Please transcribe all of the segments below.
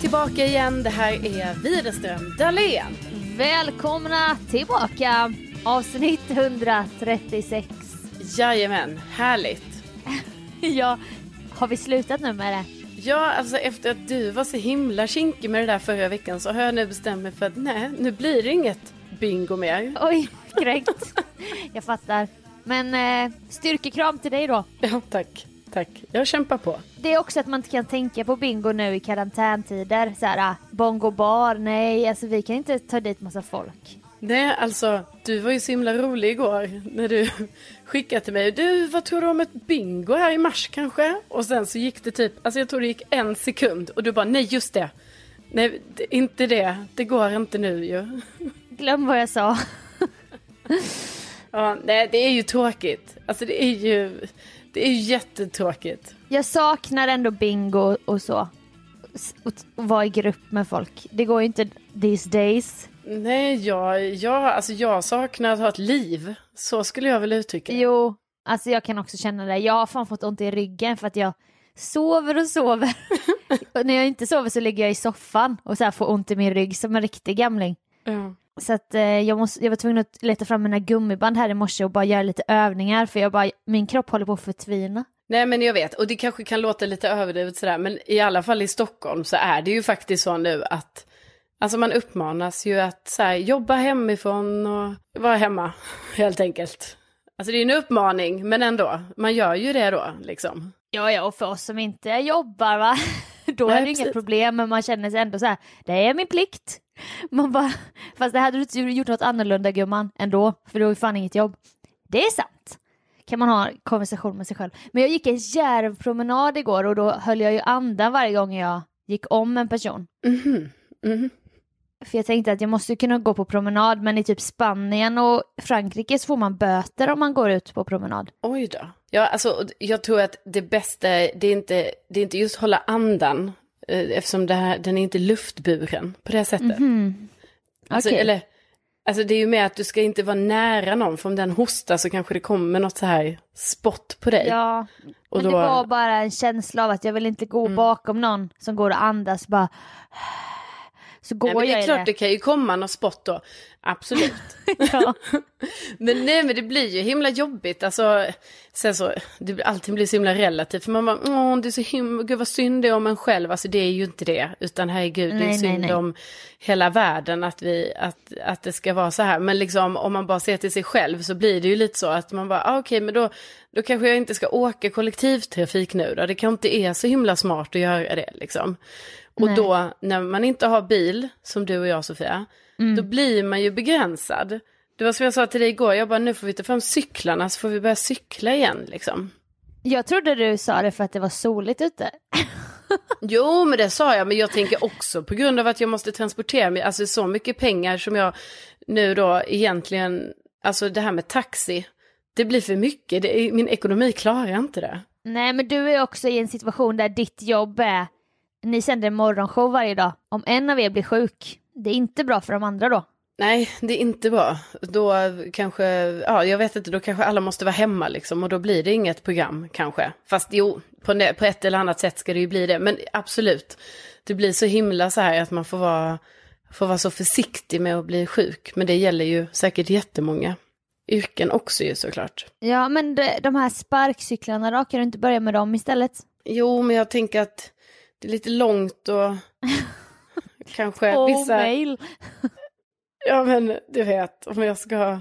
tillbaka igen. Det här är Widerström Dahlén. Välkomna tillbaka! Avsnitt 136. Jajamän, härligt. ja, har vi slutat nu med det? Ja, alltså efter att du var så himla kinkig med det där förra veckan så har jag nu bestämt mig för att nej, nu blir det inget bingo mer. Oj, kränkt. jag fattar. Men eh, styrkekram till dig då. Ja, tack. Tack. Jag kämpar på. Det är också att man inte kan tänka på bingo nu i karantäntider. Så här, ah, bongo bar, nej, alltså vi kan inte ta dit massa folk. Nej, alltså du var ju så himla rolig igår när du skickade till mig. Du, vad tror du om ett bingo här i mars kanske? Och sen så gick det typ, alltså jag tror det gick en sekund och du bara, nej just det. Nej, inte det. Det går inte nu ju. Glöm vad jag sa. ja, nej, det är ju tråkigt. Alltså det är ju, det är jättetråkigt. Jag saknar ändå bingo och så. Och vara i grupp med folk. Det går ju inte these days. Nej, jag, jag, alltså jag saknar att ha ett liv. Så skulle jag väl uttrycka Jo, alltså jag kan också känna det. Jag har fan fått ont i ryggen för att jag sover och sover. och när jag inte sover så ligger jag i soffan och så får ont i min rygg som en riktig gamling. Ja. Så att eh, jag, måste, jag var tvungen att leta fram mina gummiband här i morse och bara göra lite övningar för jag bara, min kropp håller på att förtvina. Nej men jag vet, och det kanske kan låta lite överdrivet sådär, men i alla fall i Stockholm så är det ju faktiskt så nu att Alltså man uppmanas ju att så här, jobba hemifrån och vara hemma helt enkelt. Alltså det är en uppmaning, men ändå, man gör ju det då liksom. Ja, ja, och för oss som inte jobbar va, då Nej, är det precis. inget problem, men man känner sig ändå så här, det är min plikt. Man bara, fast det hade du inte gjort något annorlunda gumman ändå, för du har ju fan inget jobb. Det är sant. Kan man ha konversation med sig själv. Men jag gick en järvpromenad igår och då höll jag ju andan varje gång jag gick om en person. Mm -hmm. Mm -hmm. För jag tänkte att jag måste kunna gå på promenad, men i typ Spanien och Frankrike så får man böter om man går ut på promenad. Oj då. Ja, alltså jag tror att det bästa, det är inte, det är inte just hålla andan, eftersom det här, den är inte luftburen på det sättet. Mm -hmm. alltså, okay. eller, alltså det är ju mer att du ska inte vara nära någon, för om den hostar så kanske det kommer något så här spott på dig. Ja, och men då... det var bara en känsla av att jag vill inte gå mm. bakom någon som går och andas bara så går nej, men det är klart det. det kan ju komma något spott då. Absolut. men nej men det blir ju himla jobbigt. Alltså, sen så, det, allting blir så himla relativt. För man bara, åh det är så himla, gud vad synd det är om en själv. Alltså det är ju inte det. Utan herregud, nej, det är synd nej, nej. om hela världen att, vi, att, att det ska vara så här. Men liksom om man bara ser till sig själv så blir det ju lite så att man bara, ah, okej okay, men då, då kanske jag inte ska åka kollektivtrafik nu då. Det kanske inte är så himla smart att göra det liksom. Och Nej. då när man inte har bil, som du och jag Sofia, mm. då blir man ju begränsad. Det var som jag sa till dig igår, jag bara nu får vi ta fram cyklarna så får vi börja cykla igen liksom. Jag trodde du sa det för att det var soligt ute. jo, men det sa jag, men jag tänker också på grund av att jag måste transportera mig, alltså så mycket pengar som jag nu då egentligen, alltså det här med taxi, det blir för mycket, det, min ekonomi klarar inte det. Nej, men du är också i en situation där ditt jobb är ni sänder en morgonshow varje dag. Om en av er blir sjuk, det är inte bra för de andra då. Nej, det är inte bra. Då kanske, ja jag vet inte, då kanske alla måste vara hemma liksom och då blir det inget program kanske. Fast jo, på, på ett eller annat sätt ska det ju bli det. Men absolut, det blir så himla så här att man får vara, får vara så försiktig med att bli sjuk. Men det gäller ju säkert jättemånga yrken också ju såklart. Ja, men de, de här sparkcyklarna då, kan du inte börja med dem istället? Jo, men jag tänker att det är lite långt och kanske oh, vissa... mail. ja men du vet, om jag ska...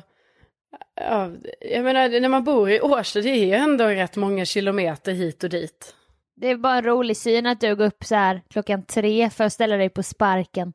Ja, jag menar när man bor i Årsta det är ändå rätt många kilometer hit och dit. Det är bara en rolig syn att du går upp så här klockan tre för att ställa dig på sparken.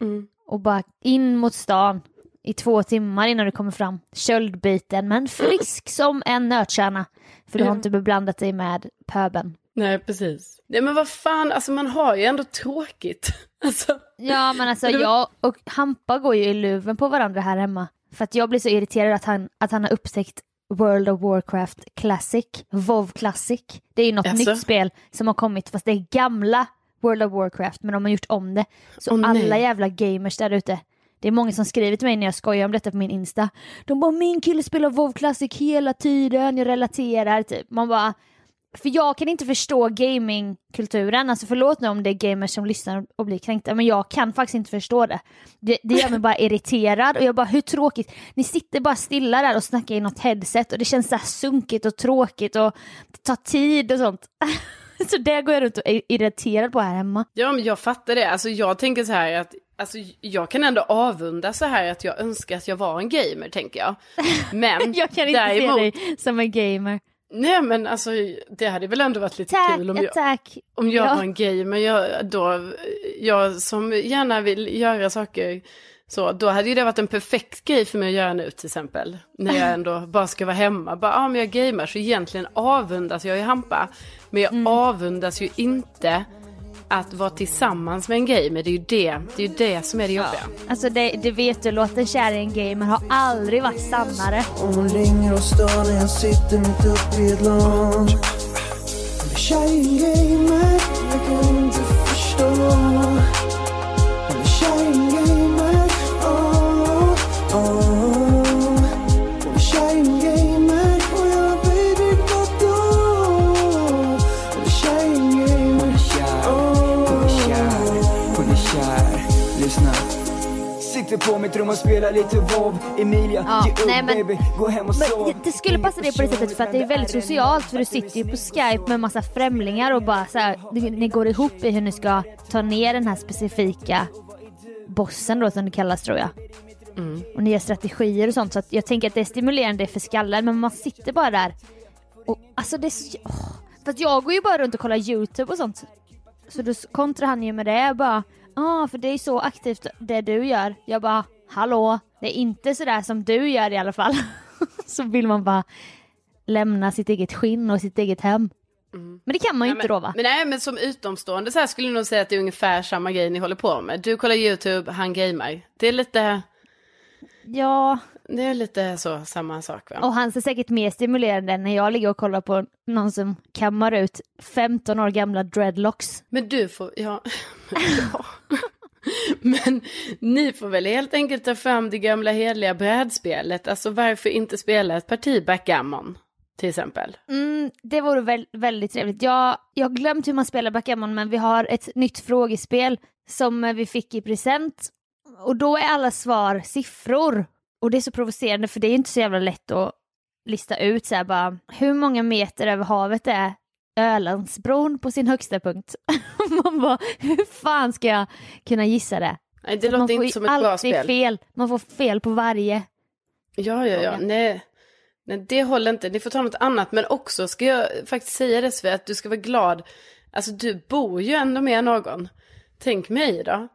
Mm. Och bara in mot stan i två timmar innan du kommer fram. Köldbiten men frisk som en nötkärna. För du har inte beblandat dig med pöben. Nej, precis. Nej, men vad fan, alltså man har ju ändå tråkigt. Alltså. Ja, men alltså jag och Hampa går ju i luven på varandra här hemma. För att jag blir så irriterad att han, att han har upptäckt World of Warcraft Classic, WoW Classic. Det är ju något alltså? nytt spel som har kommit fast det är gamla World of Warcraft men de har gjort om det. Så oh, alla jävla gamers där ute. Det är många som skriver till mig när jag skojar om detta på min Insta. De bara min kille spelar WoW Classic hela tiden, jag relaterar typ. Man bara för jag kan inte förstå gamingkulturen, alltså förlåt nu om det är gamers som lyssnar och blir kränkta, men jag kan faktiskt inte förstå det. Det, det gör mig bara irriterad och jag bara, hur tråkigt, ni sitter bara stilla där och snackar i något headset och det känns så sunkigt och tråkigt och det tar tid och sånt. så det går jag runt och är irriterad på här hemma. Ja, men jag fattar det. Alltså jag tänker så här att Alltså jag kan ändå avunda så här att jag önskar att jag var en gamer tänker jag. Men jag kan inte däremot... se dig som en gamer. Nej men alltså det hade väl ändå varit lite tack, kul om jag, tack. Om jag ja. var en gamer. Jag, då, jag som gärna vill göra saker så, då hade ju det varit en perfekt grej för mig att göra nu till exempel. När jag ändå bara ska vara hemma. Bara, ah, men jag gamer så egentligen avundas jag ju Hampa. Men jag mm. avundas ju inte att vara tillsammans med en gamer, det är ju det, det, är ju det som är det jobbiga. Ja. Alltså det, det vet du, låten Kär i en gamer har aldrig varit sannare. hon ringer och stör när jag sitter mitt uppe i ett LAN. Kär i en gamer, jag kan inte förstå Sitter på mitt rum och spelar lite WoW Emilia, ja, ge upp men, baby, gå hem och sov Det skulle passa dig på det sättet för att det är väldigt socialt för du sitter ju på Skype med massa främlingar och bara så här, ni går ihop i hur ni ska ta ner den här specifika bossen då som det kallas tror jag. Mm. Och nya strategier och sånt så att jag tänker att det är stimulerande för skallen men man sitter bara där och alltså det är så... Oh. För jag går ju bara runt och kollar YouTube och sånt. Så då kontrar han ju med det bara Ja, ah, för det är så aktivt det du gör. Jag bara, hallå, det är inte sådär som du gör i alla fall. så vill man bara lämna sitt eget skinn och sitt eget hem. Mm. Men det kan man ju nej, inte men, då va? Men nej men som utomstående så här skulle jag nog säga att det är ungefär samma grej ni håller på med. Du kollar YouTube, han gamer. Det är lite... Ja. Det är lite så samma sak va? Och han ser säkert mer stimulerande när jag ligger och kollar på någon som kammar ut 15 år gamla dreadlocks. Men du får, ja. ja. Men ni får väl helt enkelt ta fram det gamla hedliga brädspelet. Alltså varför inte spela ett parti backgammon? Till exempel. Mm, det vore väl, väldigt trevligt. Jag, jag har glömt hur man spelar backgammon men vi har ett nytt frågespel som vi fick i present. Och då är alla svar siffror. Och det är så provocerande för det är inte så jävla lätt att lista ut så här bara hur många meter över havet är Ölandsbron på sin högsta punkt. man bara, hur fan ska jag kunna gissa det? Nej, det så låter inte som ett bra spel. fel, man får fel på varje. Ja, ja, ja, nej. Nej, det håller inte. Ni får ta något annat. Men också ska jag faktiskt säga det Svea, att du ska vara glad. Alltså du bor ju ändå med någon. Tänk mig då.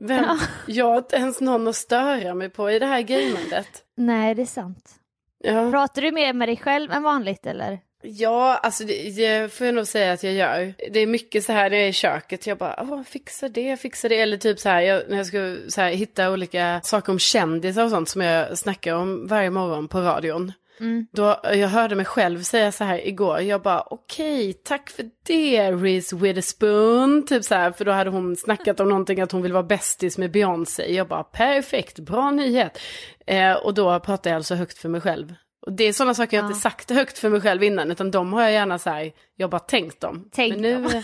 Vem, ja. Jag har inte ens någon att störa mig på i det här gamandet. Nej, det är sant. Ja. Pratar du mer med dig själv än vanligt eller? Ja, alltså det, det, får jag nog säga att jag gör. Det är mycket så här när jag är i köket, jag bara, Åh, fixa det, fixa det. Eller typ så här, jag, när jag ska så här, hitta olika saker om kändisar och sånt som jag snackar om varje morgon på radion. Mm. Då, jag hörde mig själv säga så här igår, jag bara okej, okay, tack för det Reese Witherspoon, typ så här, för då hade hon snackat om någonting att hon vill vara bästis med Beyoncé. Jag bara perfekt, bra nyhet. Eh, och då pratade jag alltså högt för mig själv. Och det är sådana saker jag ja. inte sagt högt för mig själv innan, utan de har jag gärna så här, jag bara tänkt dem. Tänk Men nu,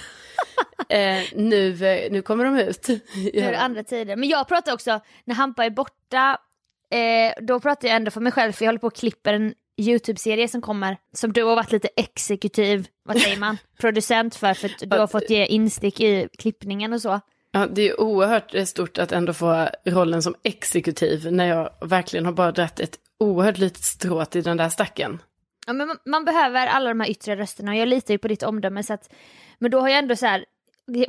eh, nu, eh, nu kommer de ut. Nu är det andra tider. Men jag pratar också, när Hampa är borta, eh, då pratar jag ändå för mig själv, för jag håller på att klippa en YouTube-serie som kommer, som du har varit lite exekutiv, vad säger man, producent för, för att du har fått ge instick i klippningen och så. Ja, det är oerhört stort att ändå få rollen som exekutiv när jag verkligen har bara dragit ett oerhört litet strå till den där stacken. Ja, men man, man, behöver alla de här yttre rösterna och jag litar ju på ditt omdöme så att, men då har jag ändå så här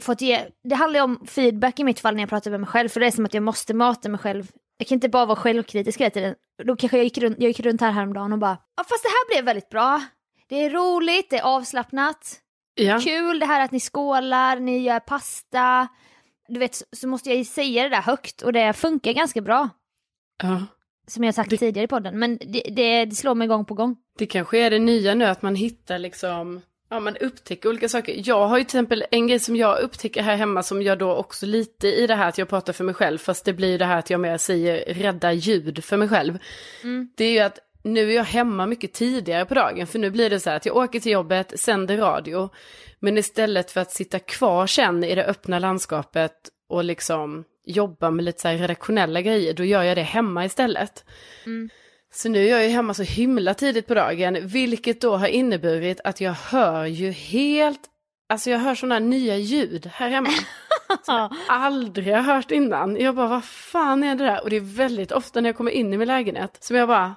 fått ge, det handlar ju om feedback i mitt fall när jag pratar med mig själv för det är som att jag måste mata mig själv. Jag kan inte bara vara självkritisk hela tiden. Då kanske jag gick runt, jag gick runt här häromdagen och bara, ja fast det här blev väldigt bra. Det är roligt, det är avslappnat. Ja. Kul det här att ni skålar, ni gör pasta. Du vet, så måste jag säga det där högt och det funkar ganska bra. Ja. Som jag sagt det... tidigare i podden, men det, det, det slår mig gång på gång. Det kanske är det nya nu, att man hittar liksom Ja, man upptäcker olika saker. Jag har ju till exempel en grej som jag upptäcker här hemma som jag då också lite i det här att jag pratar för mig själv, fast det blir det här att jag mer säger rädda ljud för mig själv. Mm. Det är ju att nu är jag hemma mycket tidigare på dagen. För nu blir det så här att jag åker till jobbet, sänder radio. Men istället för att sitta kvar sen i det öppna landskapet och liksom jobba med lite så här redaktionella grejer, då gör jag det hemma istället. Mm. Så nu är jag ju hemma så himla tidigt på dagen, vilket då har inneburit att jag hör ju helt, alltså jag hör sådana nya ljud här hemma. som jag aldrig har hört innan. Jag bara, vad fan är det där? Och det är väldigt ofta när jag kommer in i min lägenhet som jag bara,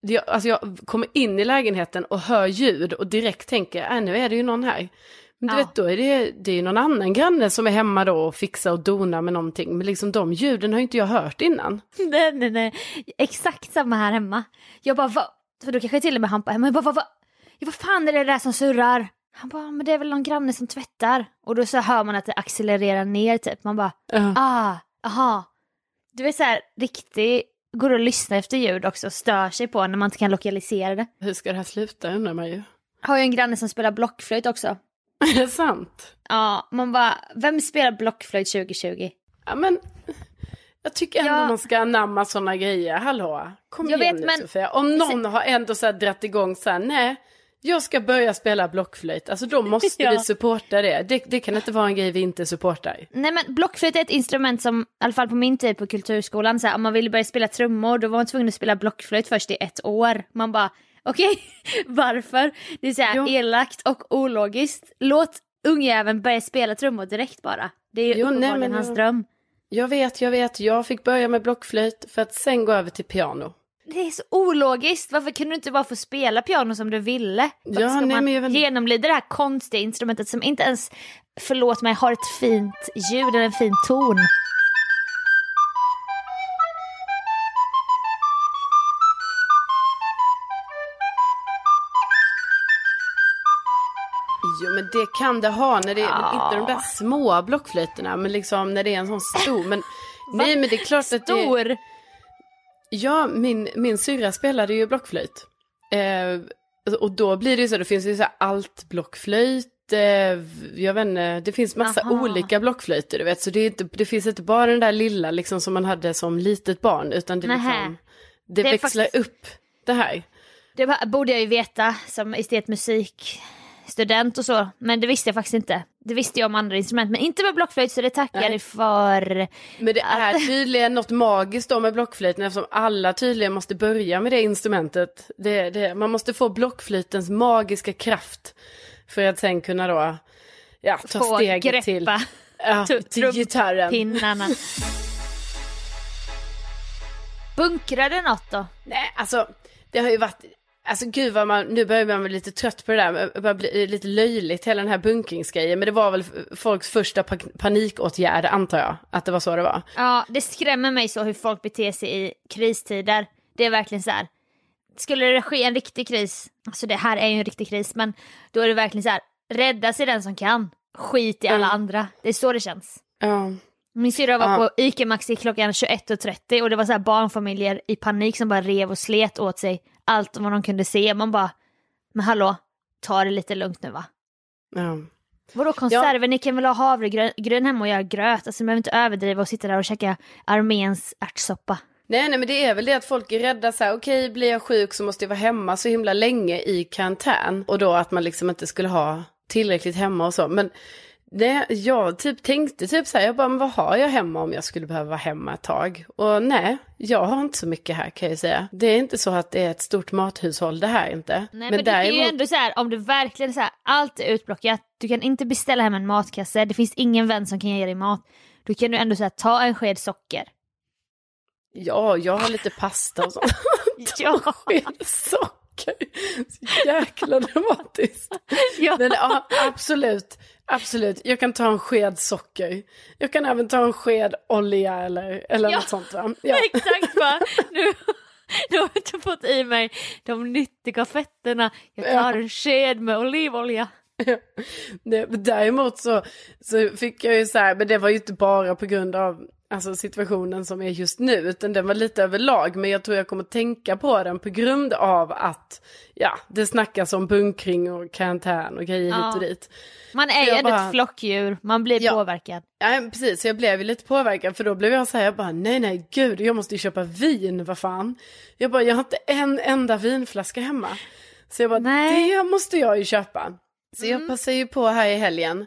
jag, alltså jag kommer in i lägenheten och hör ljud och direkt tänker, äh, nu är det ju någon här. Men du ja. vet, då är det, det är någon annan granne som är hemma då och fixar och donar med någonting. Men liksom de ljuden har inte jag hört innan. Nej, nej, nej. Exakt samma här hemma. Jag bara, vad? För då kanske till och med Hampa hemma, jag bara, vad, vad? vad fan är det där som surrar? Han bara, men det är väl någon granne som tvättar. Och då så hör man att det accelererar ner typ. Man bara, uh. ah, aha. Du vet så här, riktigt, går och lyssnar efter ljud också, stör sig på när man inte kan lokalisera det. Hur ska det här sluta undrar man ju. Har ju en granne som spelar blockflöjt också. Är det sant? Ja, man bara, vem spelar blockflöjt 2020? Ja men, jag tycker ändå ja. man ska anamma sådana grejer, hallå. Kom jag igen vet, nu men... Sofia. Om någon har ändå så här dratt igång så här, nej, jag ska börja spela blockflöjt, alltså då måste ja. vi supporta det. det. det. kan inte vara en grej vi inte supportar. Nej men blockflöjt är ett instrument som, i alla fall på min tid på kulturskolan, så här, om man ville börja spela trummor då var man tvungen att spela blockflöjt först i ett år. Man bara, okej, okay, varför? Det är så här elakt och ologiskt. Låt ungjäveln börja spela trummor direkt bara. Det är ju uppenbarligen hans dröm. Jag vet, jag vet, jag fick börja med blockflöjt för att sen gå över till piano. Det är så ologiskt. Varför kunde du inte bara få spela piano som du ville? Varför ja, ska nej, man men genomlida det här konstiga instrumentet som inte ens, förlåt mig, har ett fint ljud eller en fin ton? Men det kan det ha när det är ja. inte de där små blockflöjterna men liksom när det är en sån stor. Men, nej men det är klart stor. att det Ja, min, min syrra spelade ju blockflöjt. Eh, och då blir det ju så, det finns ju så här altblockflöjt, eh, jag vet inte, det finns massa Aha. olika blockflöjter du vet. Så det, är inte, det finns inte bara den där lilla liksom som man hade som litet barn, utan det, liksom, det, det växlar faktiskt... upp det här. Det borde jag ju veta som estetmusik student och så, men det visste jag faktiskt inte. Det visste jag om andra instrument, men inte med blockflöjt så det tackar jag för. Men det är tydligen något magiskt då med blockflöjten eftersom alla tydligen måste börja med det instrumentet. Det, det, man måste få blockflöjtens magiska kraft för att sen kunna då ja, ta få steget greppa. till, ja, till gitarren. Pinnarna. Bunkrar det något då? Nej, alltså det har ju varit Alltså gud vad man, nu börjar man bli lite trött på det där, det börjar bli lite löjligt hela den här bunkringsgrejen. Men det var väl folks första panikåtgärd antar jag, att det var så det var. Ja, det skrämmer mig så hur folk beter sig i kristider. Det är verkligen så här, skulle det ske en riktig kris, alltså det här är ju en riktig kris, men då är det verkligen så här, rädda sig den som kan, skit i alla mm. andra. Det är så det känns. Ja. Min syrra var på ICA Maxi klockan 21.30 och det var så här barnfamiljer i panik som bara rev och slet åt sig allt vad de kunde se. Man bara, men hallå, ta det lite lugnt nu va? Ja. Vadå konserver? Ja. Ni kan väl ha havregryn hemma och göra gröt? Alltså ni behöver inte överdriva och sitta där och käka arméns ärtsoppa. Nej, nej, men det är väl det att folk är rädda så här, okej, okay, blir jag sjuk så måste jag vara hemma så himla länge i karantän. Och då att man liksom inte skulle ha tillräckligt hemma och så. Men det, jag typ tänkte typ så här, jag bara, men vad har jag hemma om jag skulle behöva vara hemma ett tag? Och nej, jag har inte så mycket här kan jag säga. Det är inte så att det är ett stort mathushåll det här inte. Nej men, men det däremot... är ju ändå så här, om du verkligen så här, allt är utblockat, du kan inte beställa hem en matkasse, det finns ingen vän som kan ge dig mat. Då kan du ändå så här, ta en sked socker. Ja, jag har lite pasta och sånt. ta en sked socker. Så jäkla dramatiskt. ja. Men ja, absolut. Absolut, jag kan ta en sked socker. Jag kan även ta en sked olja eller, eller ja, något sånt va? Ja. Exakt va! Nu, nu har jag fått i mig de nyttiga fetterna. Jag tar ja. en sked med olivolja. Det, däremot så, så fick jag ju så här, men det var ju inte bara på grund av alltså situationen som är just nu, utan den var lite överlag. Men jag tror jag kommer tänka på den på grund av att, ja, det snackas om bunkring och karantän och grejer ja. hit och dit. Man är ju bara... ett flockdjur, man blir ja. påverkad. Ja, precis, jag blev ju lite påverkad, för då blev jag så här, jag bara, nej, nej, gud, jag måste ju köpa vin, vad fan. Jag bara, jag har inte en enda vinflaska hemma. Så jag bara, nej. det måste jag ju köpa. Så jag mm. passar ju på här i helgen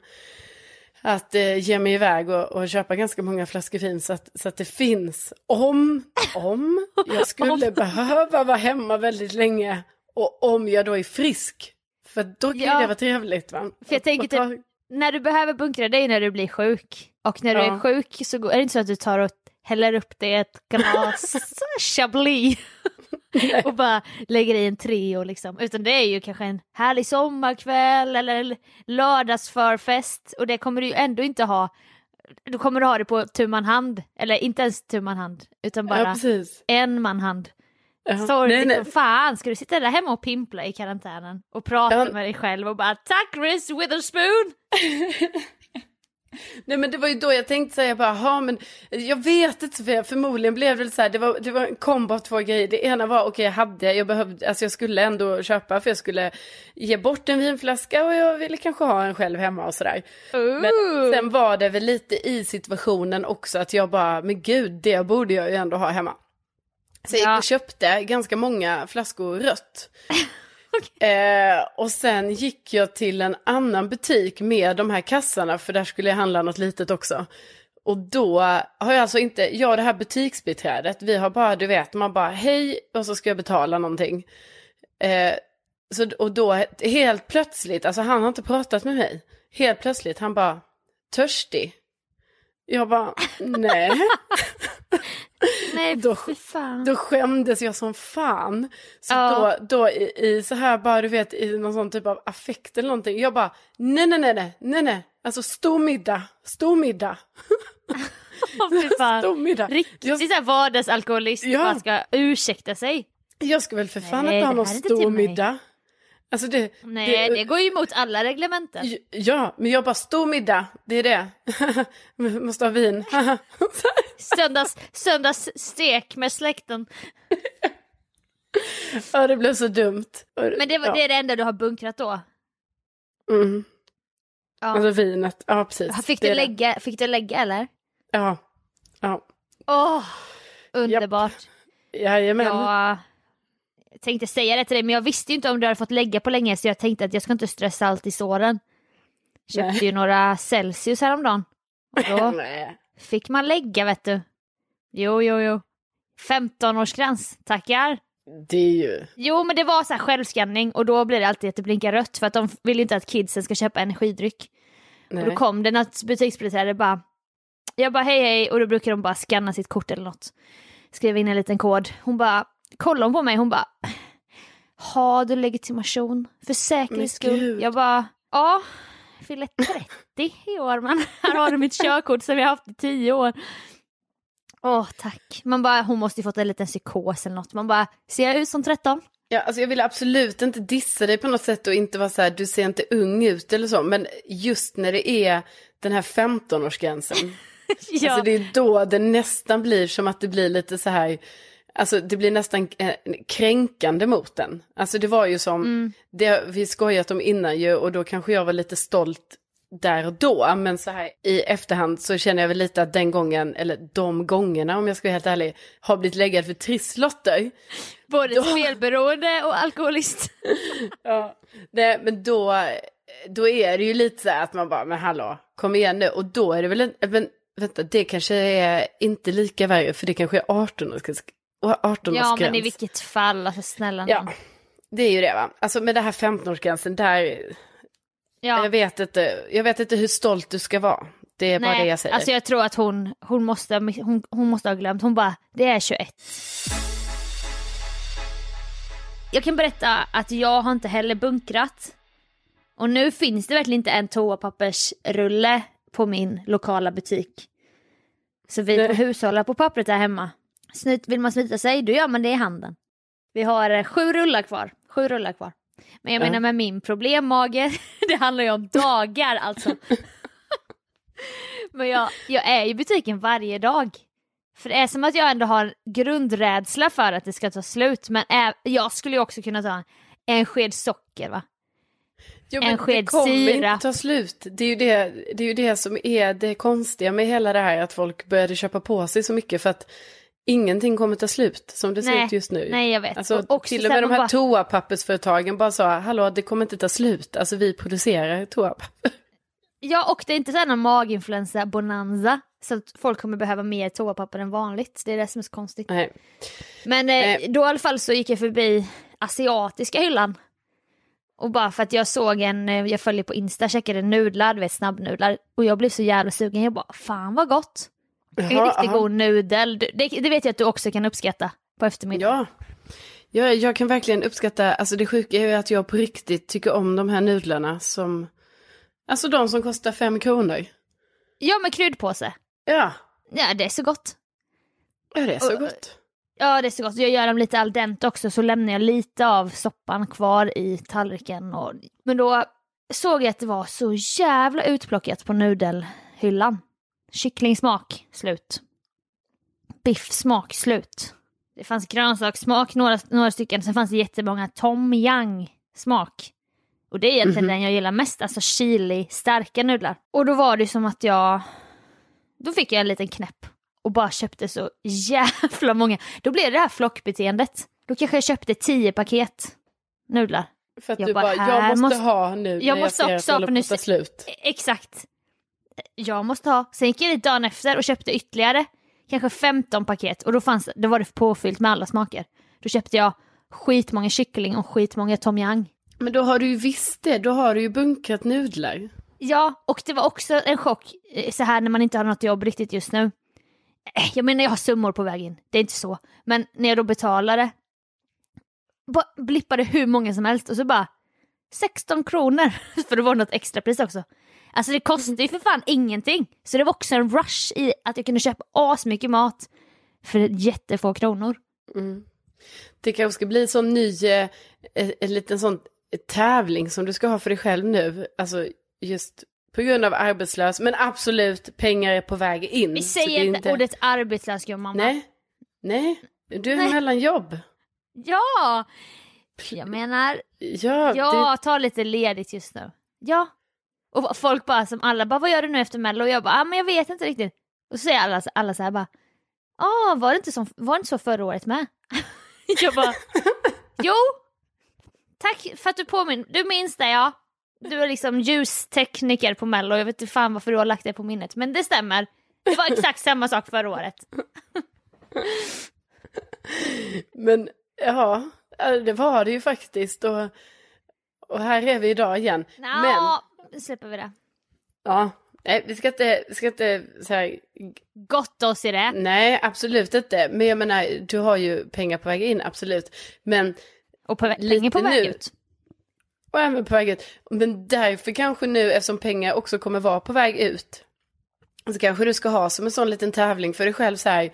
att eh, ge mig iväg och, och, köpa ganska många flaskor vin så att, så att det finns om, om jag skulle behöva vara hemma väldigt länge och om jag då är frisk. För då kan ja. det vara trevligt va? För jag tänker ta... typ, när du behöver bunkra dig när du blir sjuk och när du ja. är sjuk så är det inte så att du tar och häller upp dig ett glas chablis och bara lägger i en trio liksom. Utan det är ju kanske en härlig sommarkväll eller lördagsförfest och det kommer du ju ändå inte ha. Du kommer du ha det på tu man hand, eller inte ens tu man hand, utan bara ja, en man hand. Uh-huh. Så nej, liksom, nej. fan, ska du sitta där hemma och pimpla i karantänen och prata uh-huh. med dig själv och bara tack Reese Witherspoon! Nej men det var ju då jag tänkte säga bara, ja men jag vet inte Sofia, förmodligen blev det så här, det var, det var en kombo av två grejer. Det ena var, okej okay, jag hade, jag behövde, alltså jag skulle ändå köpa för jag skulle ge bort en vinflaska och jag ville kanske ha en själv hemma och sådär. Men sen var det väl lite i situationen också att jag bara, men gud, det borde jag ju ändå ha hemma. Så jag och köpte ganska många flaskor rött. Okay. Eh, och sen gick jag till en annan butik med de här kassarna för där skulle jag handla något litet också. Och då har jag alltså inte, jag och det här butiksbiträdet, vi har bara, du vet, man bara hej och så ska jag betala någonting. Eh, så, och då helt plötsligt, alltså han har inte pratat med mig. Helt plötsligt, han bara, törstig. Jag bara, nej. Nej, då. Då skämdes jag som fan. Så ja. då, då i, i, så här bara, du vet, i någon sån typ av affekt eller någonting. Jag bara, nej, nej, nej, nej, nej, nej. Alltså stor middag, stor middag. stor middag. Riktigt jag... såhär vardagsalkoholist, ja. man ska ursäkta sig. Jag ska väl för fan inte ha någon stor middag. Alltså det, Nej, det, det, går ju emot alla reglementen. Ja, men jag bara stor middag, det är det. Måste ha vin. Söndags, söndagsstek med släkten. ja, det blev så dumt. Men det, var, ja. det är det enda du har bunkrat då? Mm. Ja. Alltså vinet, ja precis. Fick du, lägga, fick du lägga eller? Ja. ja. Åh, oh, underbart. Japp. Jajamän. Ja, jag tänkte säga det till dig men jag visste ju inte om du hade fått lägga på länge så jag tänkte att jag ska inte stressa allt i såren. Köpte Nej. ju några Celsius häromdagen. Och då fick man lägga vet du. Jo, jo, jo. 15-årsgräns, tackar. Det är ju... Jo men det var så här självskanning och då blir det alltid att det blinkar rött för att de vill ju inte att kidsen ska köpa energidryck. Nej. Och då kom det något butiksbiträde bara, jag bara hej hej och då brukar de bara scanna sitt kort eller något. Skriva in en liten kod. Hon bara, kollade hon på mig hon bara, har du legitimation för säkerhets skull? Jag bara, ja, fyller 30 i år men här har du mitt körkort som jag har haft i 10 år. Åh tack. Man bara, hon måste ju fått en liten psykos eller något. Man bara, ser jag ut som 13? Ja, alltså jag vill absolut inte dissa dig på något sätt och inte vara så här, du ser inte ung ut eller så. Men just när det är den här 15-årsgränsen. ja. Alltså det är då det nästan blir som att det blir lite så här, Alltså det blir nästan eh, kränkande mot den. Alltså det var ju som, mm. det vi skojat om innan ju och då kanske jag var lite stolt där och då. Men så här i efterhand så känner jag väl lite att den gången, eller de gångerna om jag ska vara helt ärlig, har blivit läggad för trisslotter. Både då... spelberoende och alkoholist. ja, nej, men då, då är det ju lite så här att man bara, men hallå, kom igen nu. Och då är det väl en, men vänta, det kanske är inte lika värre för det kanske är 18 år 18-årsgräns. Ja, men i vilket fall, alltså snälla Ja, det är ju det va. Alltså med det här 15-årsgränsen, där... Ja. Jag, vet inte, jag vet inte hur stolt du ska vara. Det är Nej, bara det jag säger. Alltså jag tror att hon, hon, måste, hon, hon måste ha glömt. Hon bara, det är 21. Jag kan berätta att jag har inte heller bunkrat. Och nu finns det verkligen inte en toapappersrulle på min lokala butik. Så vi får hushålla på pappret där hemma. Snyt, vill man snyta sig, då gör man det i handen. Vi har eh, sju rullar kvar. Sju rullar kvar. Men jag ja. menar med min problemmage, det handlar ju om dagar alltså. Men jag, jag är i butiken varje dag. För det är som att jag ändå har grundrädsla för att det ska ta slut. Men är, jag skulle ju också kunna ta en sked socker va. Jo, en sked det kommer syra. inte ta slut. Det är, ju det, det är ju det som är det konstiga med hela det här att folk började köpa på sig så mycket för att ingenting kommer ta slut som det nej, ser ut just nu. Nej, jag vet. Alltså, och till och med de här bara... toapappersföretagen bara sa, hallå det kommer inte ta slut, alltså vi producerar toapapper. Ja, och det är inte så någon maginfluensa-bonanza. Så att folk kommer behöva mer toapapper än vanligt. Det är det som är så konstigt. Nej. Men eh, då i alla fall så gick jag förbi asiatiska hyllan. Och bara för att jag såg en, eh, jag följer på Insta, checkade nudlar, du vet snabbnudlar. Och jag blev så jävla sugen, jag bara fan vad gott. En riktigt aha. god nudel, det, det, vet jag att du också kan uppskatta på eftermiddagen. Ja. ja, jag kan verkligen uppskatta, alltså det sjuka är ju att jag på riktigt tycker om de här nudlarna som, alltså de som kostar fem kronor. Ja, med kryddpåse. Ja. Ja, det är så gott. Ja, det är så och, gott. Ja, det är så gott. Jag gör dem lite al dente också, så lämnar jag lite av soppan kvar i tallriken. Och... Men då såg jag att det var så jävla utplockat på nudelhyllan. Kycklingsmak, slut. Biffsmak, slut. Det fanns grönsakssmak, några, några stycken. Sen fanns det jättemånga tom yang smak. Och det är egentligen mm -hmm. den jag gillar mest, alltså chili, starka nudlar. Och då var det som att jag... Då fick jag en liten knäpp och bara köpte så jävla många. Då blev det här flockbeteendet. Då kanske jag köpte tio paket nudlar. För att jag du bara, jag måste, måste, ha nu jag när måste jag ser att det håller slut. Exakt. Jag måste ha. Sen gick jag dit dagen efter och köpte ytterligare kanske 15 paket och då, fanns, då var det påfyllt med alla smaker. Då köpte jag skitmånga kyckling och skitmånga tom yum. Men då har du ju visst det, då har du ju bunkrat nudlar. Ja, och det var också en chock eh, så här när man inte har något jobb riktigt just nu. Eh, jag menar jag har summor på vägen, det är inte så. Men när jag då betalade, blippade hur många som helst och så bara 16 kronor, för det var något extrapris också. Alltså det kostar ju för fan ingenting. Så det var också en rush i att jag kunde köpa asmycket mat för jättefå kronor. Mm. Det kanske ska bli sån ny, eh, en liten sån tävling som du ska ha för dig själv nu. Alltså just på grund av arbetslös, men absolut pengar är på väg in. Vi säger inte, inte ordet arbetslös mamma. Nej, nej, du är Nej. mellan jobb. Ja, jag menar, ja, jag det... tar lite ledigt just nu. Ja, och folk bara som alla bara, vad gör du nu efter mello? Och jag bara, ah, men jag vet inte riktigt. Och så säger alla, alla så här bara, ah, var det inte så, var det inte så förra året med? jag bara, jo, tack för att du påminner, du minns det ja. Du är liksom ljustekniker på mello, jag vet inte fan varför du har lagt det på minnet, men det stämmer. Det var exakt samma sak förra året. men ja, det var det ju faktiskt och, och här är vi idag igen. Nå, men nu släpper vi det. Ja, nej vi ska inte, vi ska inte så här... Gott oss i det. Nej, absolut inte. Men jag menar, du har ju pengar på väg in, absolut. Men... Och på, pengar på väg ut. Och även på väg ut. Men därför kanske nu, eftersom pengar också kommer vara på väg ut, så kanske du ska ha som en sån liten tävling för dig själv så här,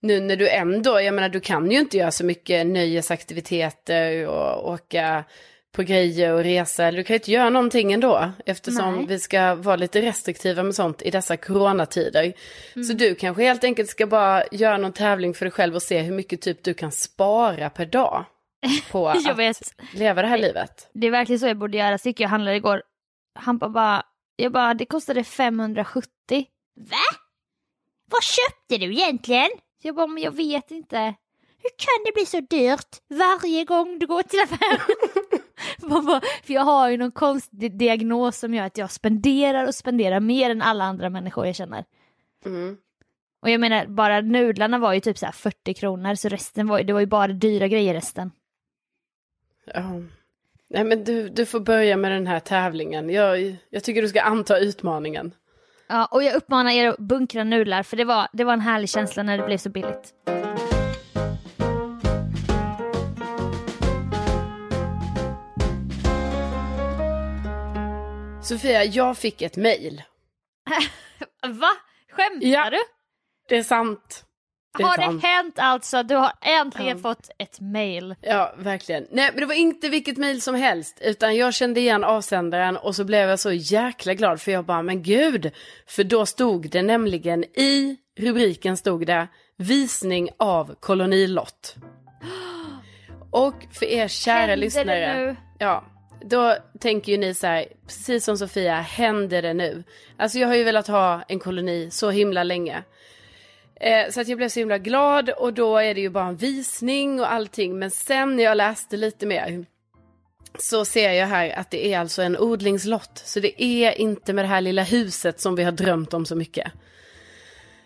nu när du ändå, jag menar du kan ju inte göra så mycket nöjesaktiviteter och åka på grejer och resa. Du kan ju inte göra någonting ändå eftersom Nej. vi ska vara lite restriktiva med sånt i dessa coronatider. Mm. Så du kanske helt enkelt ska bara göra någon tävling för dig själv och se hur mycket typ du kan spara per dag på att vet. leva det här livet. Det är verkligen så jag borde göra. Så gick jag handlade igår. Han bara, jag bara, det kostade 570. Va? Vad köpte du egentligen? Jag bara, men jag vet inte. Hur kan det bli så dyrt varje gång du går till affären? För jag har ju någon konstig diagnos som gör att jag spenderar och spenderar mer än alla andra människor jag känner. Mm. Och jag menar, bara nudlarna var ju typ så 40 kronor, så resten var, det var ju bara dyra grejer resten. Ja. Nej men du, du får börja med den här tävlingen. Jag, jag tycker du ska anta utmaningen. Ja, och jag uppmanar er att bunkra nudlar, för det var, det var en härlig känsla när det blev så billigt. Sofia, jag fick ett mail. Va? Skämtar ja, du? det är sant. Det har sant. det hänt alltså? Du har äntligen ja. fått ett mail. Ja, verkligen. Nej, men det var inte vilket mail som helst, utan jag kände igen avsändaren och så blev jag så jäkla glad för jag bara, men gud, för då stod det nämligen i rubriken stod det visning av kolonilott. Och för er kära Händer lyssnare. Det nu? Ja, då tänker ju ni så här, precis som Sofia, händer det nu? Alltså jag har ju velat ha en koloni så himla länge. Eh, så att jag blev så himla glad och då är det ju bara en visning och allting. Men sen när jag läste lite mer så ser jag här att det är alltså en odlingslott. Så det är inte med det här lilla huset som vi har drömt om så mycket.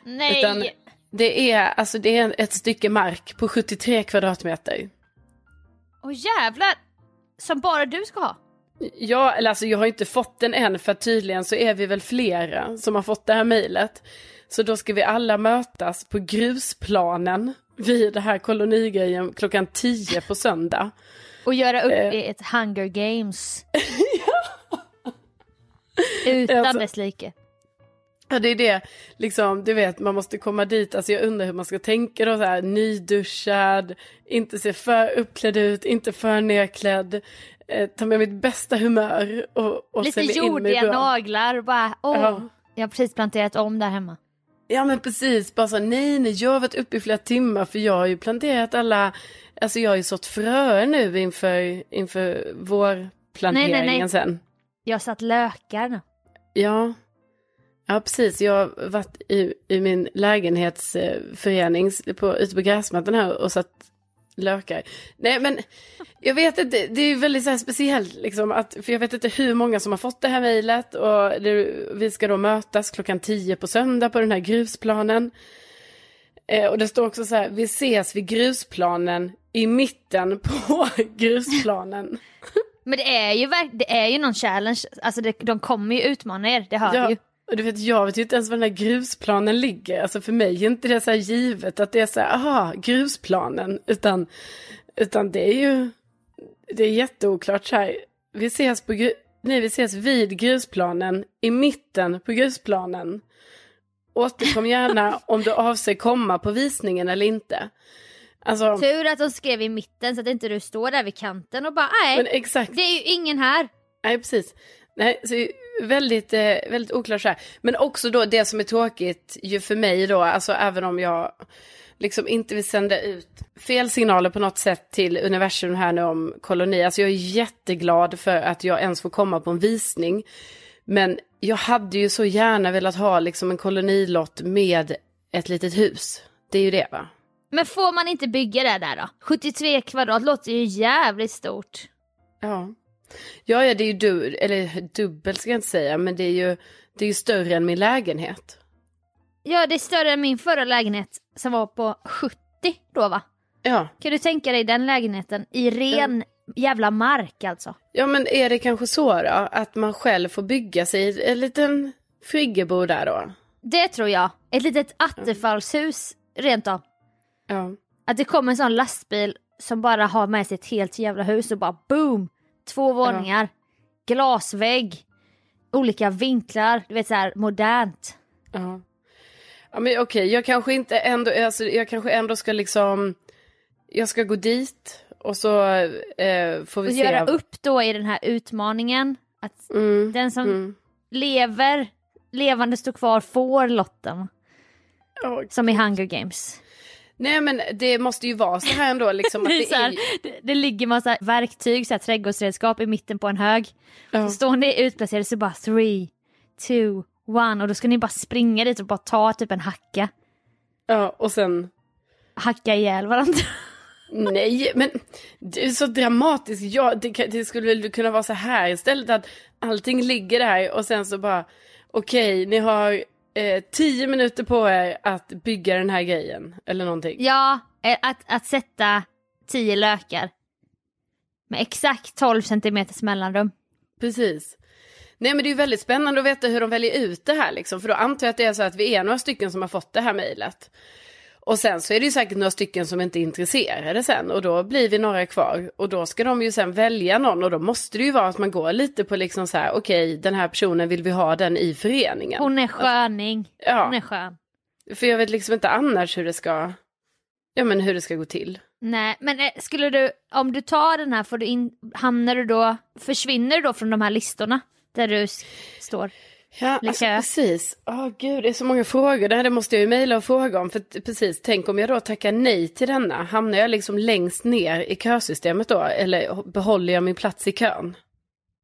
Nej. Utan det är, alltså det är ett stycke mark på 73 kvadratmeter. Åh jävlar! Som bara du ska ha? Ja, eller alltså jag har inte fått den än för tydligen så är vi väl flera som har fått det här mejlet. Så då ska vi alla mötas på grusplanen vid det här kolonigrejen klockan 10 på söndag. Och göra upp eh. ett Hunger Games. ja. Utan alltså, dess like. Ja det är det, liksom du vet man måste komma dit, alltså jag undrar hur man ska tänka då så här nyduschad, inte se för uppklädd ut, inte för nedklädd, eh, ta med mitt bästa humör och, och Lite jordiga naglar och bara åh, ja. jag har precis planterat om där hemma. Ja men precis, bara så nej nej jag har varit uppe i flera timmar för jag har ju planterat alla, alltså jag har ju sått fröer nu inför, inför vårplanteringen nej, nej, nej. sen. Jag har satt lökar Ja, Ja, precis. Jag har varit i, i min lägenhetsförening på, ute på gräsmattan här och satt lökar. Nej, men jag vet inte, det är väldigt så speciellt liksom att, för jag vet inte hur många som har fått det här mejlet och det, vi ska då mötas klockan tio på söndag på den här grusplanen. Eh, och det står också så här, vi ses vid grusplanen i mitten på grusplanen. Men det är ju, det är ju någon challenge, alltså det, de kommer ju utmana er, det hör ja. vi ju. Och du vet, jag vet ju inte ens var den här grusplanen ligger. Alltså för mig är inte det så här givet att det är så här, aha, grusplanen. Utan, utan det är ju, det är jätteoklart så här. Vi ses, på, nej, vi ses vid grusplanen, i mitten på grusplanen. Återkom gärna om du avser komma på visningen eller inte. Alltså, Tur att de skrev i mitten så att inte du står där vid kanten och bara nej, det är ju ingen här. Nej, precis. Nej, så väldigt, eh, väldigt oklart så här. Men också då det som är tråkigt ju för mig då, alltså även om jag liksom inte vill sända ut fel signaler på något sätt till universum här nu om koloni. Alltså jag är jätteglad för att jag ens får komma på en visning. Men jag hade ju så gärna velat ha liksom en kolonilott med ett litet hus. Det är ju det va? Men får man inte bygga det där då? 73 kvadrat låter ju jävligt stort. Ja. Ja, ja, det är ju du, eller dubbelt ska jag inte säga, men det är ju, det är ju större än min lägenhet. Ja, det är större än min förra lägenhet som var på 70 då va? Ja. Kan du tänka dig den lägenheten i ren ja. jävla mark alltså? Ja, men är det kanske så då, att man själv får bygga sig en liten friggebo där då? Det tror jag. Ett litet attefallshus rent av. Ja. Att det kommer en sån lastbil som bara har med sig ett helt jävla hus och bara boom! Två våningar, ja. glasvägg, olika vinklar, du vet så här modernt. Ja. Ja men okej, okay. jag kanske inte ändå, alltså, jag kanske ändå ska liksom, jag ska gå dit och så eh, får vi och se. göra upp då i den här utmaningen. Att mm, den som mm. lever, levande står kvar får lotten. Oh, som i Hunger Games. Nej men det måste ju vara så här ändå liksom. Att det, det, är... det, det ligger massa verktyg, så här, trädgårdsredskap i mitten på en hög. Ja. Så står ni utplacerade så bara three, two, one och då ska ni bara springa dit och bara ta typ en hacka. Ja och sen? Hacka ihjäl varandra. Nej, men det är så dramatiskt. Ja, det, det skulle väl kunna vara så här istället att allting ligger där och sen så bara okej, okay, ni har eh, tio minuter på er att bygga den här grejen. Eller någonting. Ja, eh, att, att sätta tio lökar. Med exakt 12 centimeters mellanrum. Precis. Nej men det är väldigt spännande att veta hur de väljer ut det här liksom. För då antar jag att det är så att vi är några stycken som har fått det här mejlet. Och sen så är det ju säkert några stycken som inte är intresserade sen och då blir vi några kvar och då ska de ju sen välja någon och då måste det ju vara att man går lite på liksom så här okej okay, den här personen vill vi ha den i föreningen. Hon är sköning. Ja. Hon är skön. För jag vet liksom inte annars hur det ska, ja men hur det ska gå till. Nej, men eh, skulle du, om du tar den här, får du in, hamnar du då, försvinner du då från de här listorna där du står? Ja, alltså, precis. Åh oh, gud, det är så många frågor. Det här det måste jag ju mejla och fråga om. För precis, tänk om jag då tackar nej till denna. Hamnar jag liksom längst ner i kösystemet då? Eller behåller jag min plats i kön?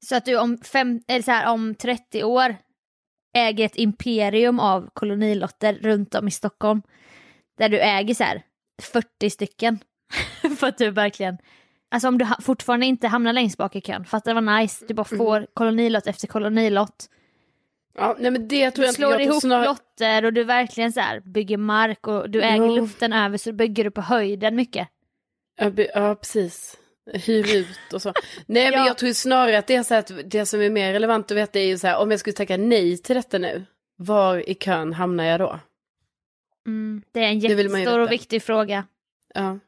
Så att du om, fem, eller så här, om 30 år äger ett imperium av kolonilotter runt om i Stockholm. Där du äger så här 40 stycken. för att du verkligen, alltså om du fortfarande inte hamnar längst bak i kön, fattar det var nice, du bara får mm. kolonilott efter kolonilott. Ja, nej men det tror jag du slår jag ihop snar... lotter och du verkligen så här bygger mark och du äger ja. luften över så bygger du på höjden mycket. Ja, ja precis. Hyr ut och så. Nej ja. men jag tror snarare att det är så att det som är mer relevant att veta är ju så här om jag skulle tacka nej till detta nu. Var i kön hamnar jag då? Mm, det är en jättestor och viktig fråga. Ja.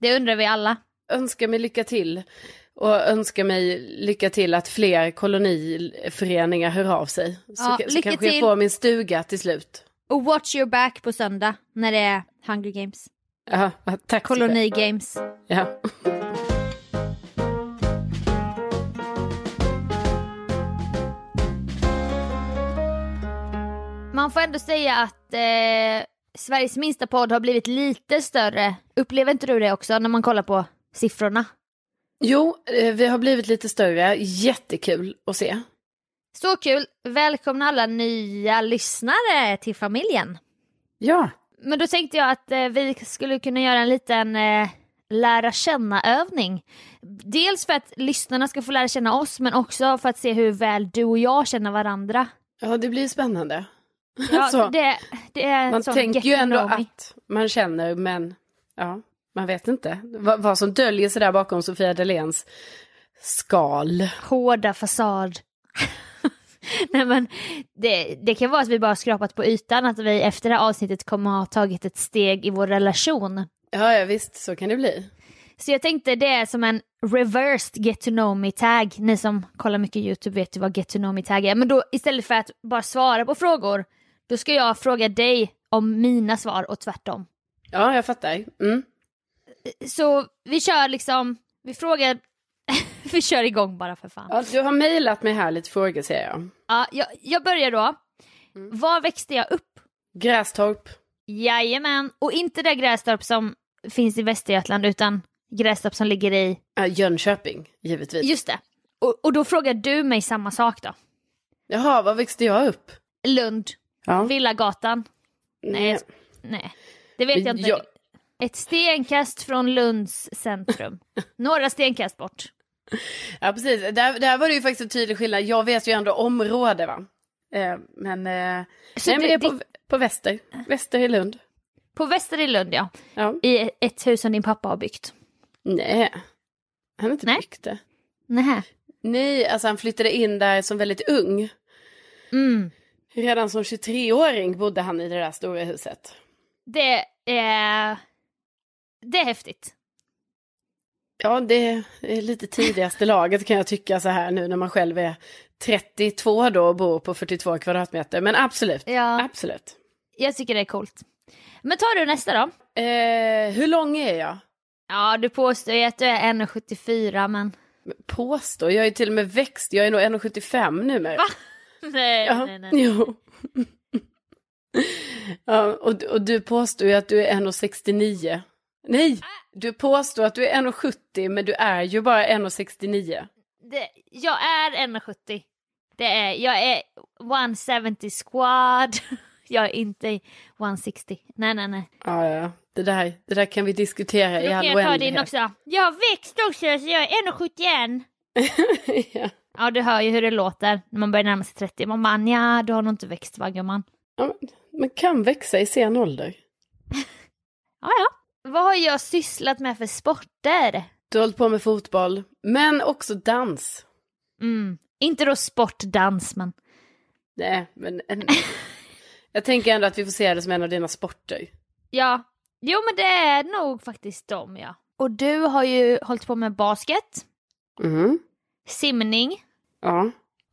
Det undrar vi alla. Önskar mig lycka till. Och önskar mig lycka till att fler koloniföreningar hör av sig. Så, ja, så kanske till. jag får min stuga till slut. Och watch your back på söndag när det är Hunger Games. Ja, tack Koloni Games. Ja. Man får ändå säga att eh, Sveriges minsta podd har blivit lite större. Upplever inte du det också när man kollar på siffrorna? Jo, eh, vi har blivit lite större. Jättekul att se. Så kul! Välkomna alla nya lyssnare till familjen. Ja. Men då tänkte jag att eh, vi skulle kunna göra en liten eh, lära känna-övning. Dels för att lyssnarna ska få lära känna oss, men också för att se hur väl du och jag känner varandra. Ja, det blir spännande. Ja, det, det är man tänker ju ändå att man känner, men ja. Man vet inte vad, vad som döljer sig där bakom Sofia Dalens skal. Hårda fasad. Nej men det, det kan vara att vi bara skrapat på ytan, att vi efter det här avsnittet kommer ha tagit ett steg i vår relation. Ja, ja visst, så kan det bli. Så jag tänkte det är som en reversed get to know me tag. Ni som kollar mycket YouTube vet ju vad get to know me tag är. Men då istället för att bara svara på frågor, då ska jag fråga dig om mina svar och tvärtom. Ja, jag fattar. Mm så vi kör liksom, vi frågar, vi kör igång bara för fan. Ja, du har mejlat mig här lite frågor ser jag. Ja, jag, jag börjar då. Mm. Var växte jag upp? Grästorp. Jajamän, och inte det Grästorp som finns i Västergötland utan Grästorp som ligger i... Ja, Jönköping, givetvis. Just det. Och, och då frågar du mig samma sak då. Jaha, var växte jag upp? Lund. Ja. Villagatan. Nej, nej. nej. Det vet jag inte. Jag, ett stenkast från Lunds centrum. Några stenkast bort. Ja precis, där, där var det ju faktiskt en tydlig skillnad. Jag vet ju ändå område va. Eh, men, eh, nej, det, men det är på, på väster, väster i Lund. På väster i Lund ja. ja. I ett hus som din pappa har byggt. Nej, han har inte nej. byggt det. Nej. Nej, alltså han flyttade in där som väldigt ung. Mm. Redan som 23-åring bodde han i det där stora huset. Det är det är häftigt. Ja, det är lite tidigaste laget kan jag tycka så här nu när man själv är 32 då och bor på 42 kvadratmeter. Men absolut, ja. absolut. Jag tycker det är coolt. Men tar du nästa då? Eh, hur lång är jag? Ja, du påstår ju att du är 1,74 men... Påstår? Jag är till och med växt. Jag är nog 1,75 nu med. Va? Nej, ja, nej, nej. Jo. ja, och, och du påstår ju att du är 1,69. Nej, du påstår att du är 1,70 men du är ju bara 1,69. Jag är 1,70. Det är, jag är 170 squad. Jag är inte 160. Nej, nej, nej. Ja, ja. Det där, det där kan vi diskutera i all oändlighet. Då kan jag ta din också. Jag har växt också så jag är 1,71. ja. ja, du hör ju hur det låter när man börjar närma sig 30. Man bara, ja, du har nog inte växt va gumman? Ja, man kan växa i sen ålder. ja, ja. Vad har jag sysslat med för sporter? Du har hållit på med fotboll, men också dans. Mm. Inte då sportdans, men... Nej, men... En... jag tänker ändå att vi får se det som en av dina sporter. Ja. Jo, men det är nog faktiskt dem, ja. Och du har ju hållit på med basket. Mm. Simning. Ja.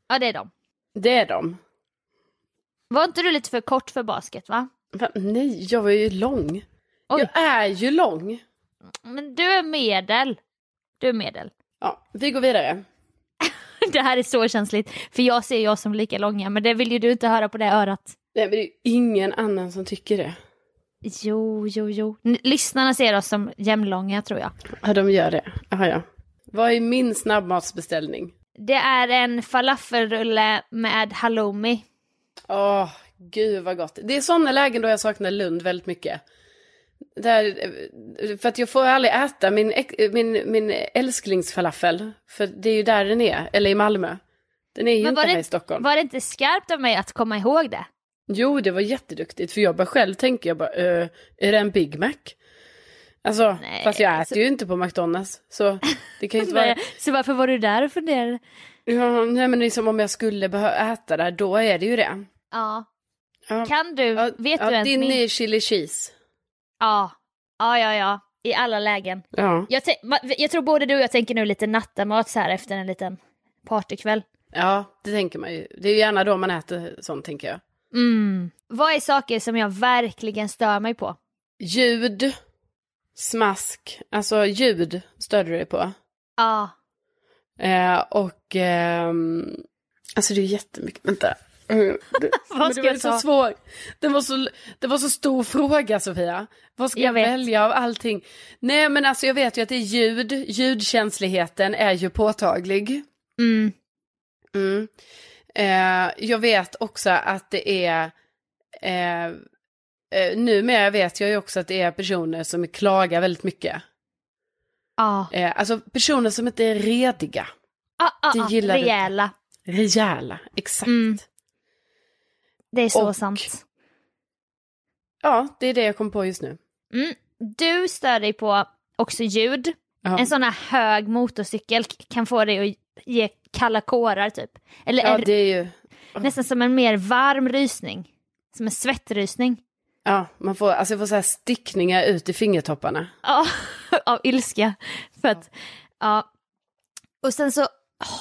Ja, det är dem. Det är dem. Var inte du lite för kort för basket, va? Va? Nej, jag var ju lång. Oj. Jag är ju lång. Men du är medel. Du är medel. Ja, vi går vidare. det här är så känsligt, för jag ser jag som lika långa, men det vill ju du inte höra på det örat. Nej, men det är ju ingen annan som tycker det. Jo, jo, jo. Lyssnarna ser oss som jämnlånga tror jag. Ja, de gör det. Aha, ja. Vad är min snabbmatsbeställning? Det är en falafelrulle med halloumi. Åh, oh, gud vad gott. Det är sådana lägen då jag saknar Lund väldigt mycket. Där, för att jag får aldrig äta min, min, min älsklingsfalafel. För det är ju där den är, eller i Malmö. Den är ju inte här i Stockholm. Var det inte skarpt av mig att komma ihåg det? Jo, det var jätteduktigt. För jag bara själv tänker, jag bara, äh, är det en Big Mac? Alltså, nej, fast jag äter så... ju inte på McDonalds. Så det kan inte vara... så varför var du där och funderade? Ja, nej men liksom om jag skulle behöva äta där, då är det ju det. Ja. ja. Kan du, ja, vet ja, du ens Din min... är chili cheese. Ja, ja, ja, ja. I alla lägen. Ja. Jag, jag tror både du och jag tänker nu lite nattamat så här efter en liten partykväll. Ja, det tänker man ju. Det är ju gärna då man äter sånt tänker jag. Mm. Vad är saker som jag verkligen stör mig på? Ljud, smask, alltså ljud stör du dig på. Ja. Eh, och, eh, alltså det är jättemycket, vänta. Mm, det, Vad ska det var jag så svår. Det var så, det var så stor fråga Sofia. Vad ska jag, jag välja av allting? Nej men alltså jag vet ju att det är ljud, ljudkänsligheten är ju påtaglig. Mm. Mm. Eh, jag vet också att det är, eh, eh, numera vet jag ju också att det är personer som klagar väldigt mycket. Ja. Eh, alltså personer som inte är rediga. Ah, ah, det gillar rejäla. Det. Rejäla, exakt. Mm. Det är så Och, sant. Ja, det är det jag kom på just nu. Mm. Du stör dig på också ljud. Ja. En sån här hög motorcykel kan få dig att ge kalla kårar typ. Eller ja, det är ju... nästan som en mer varm rysning. Som en svettrysning. Ja, man får, alltså får så här stickningar ut i fingertopparna. Ja, av ilska. För att, ja. Och sen så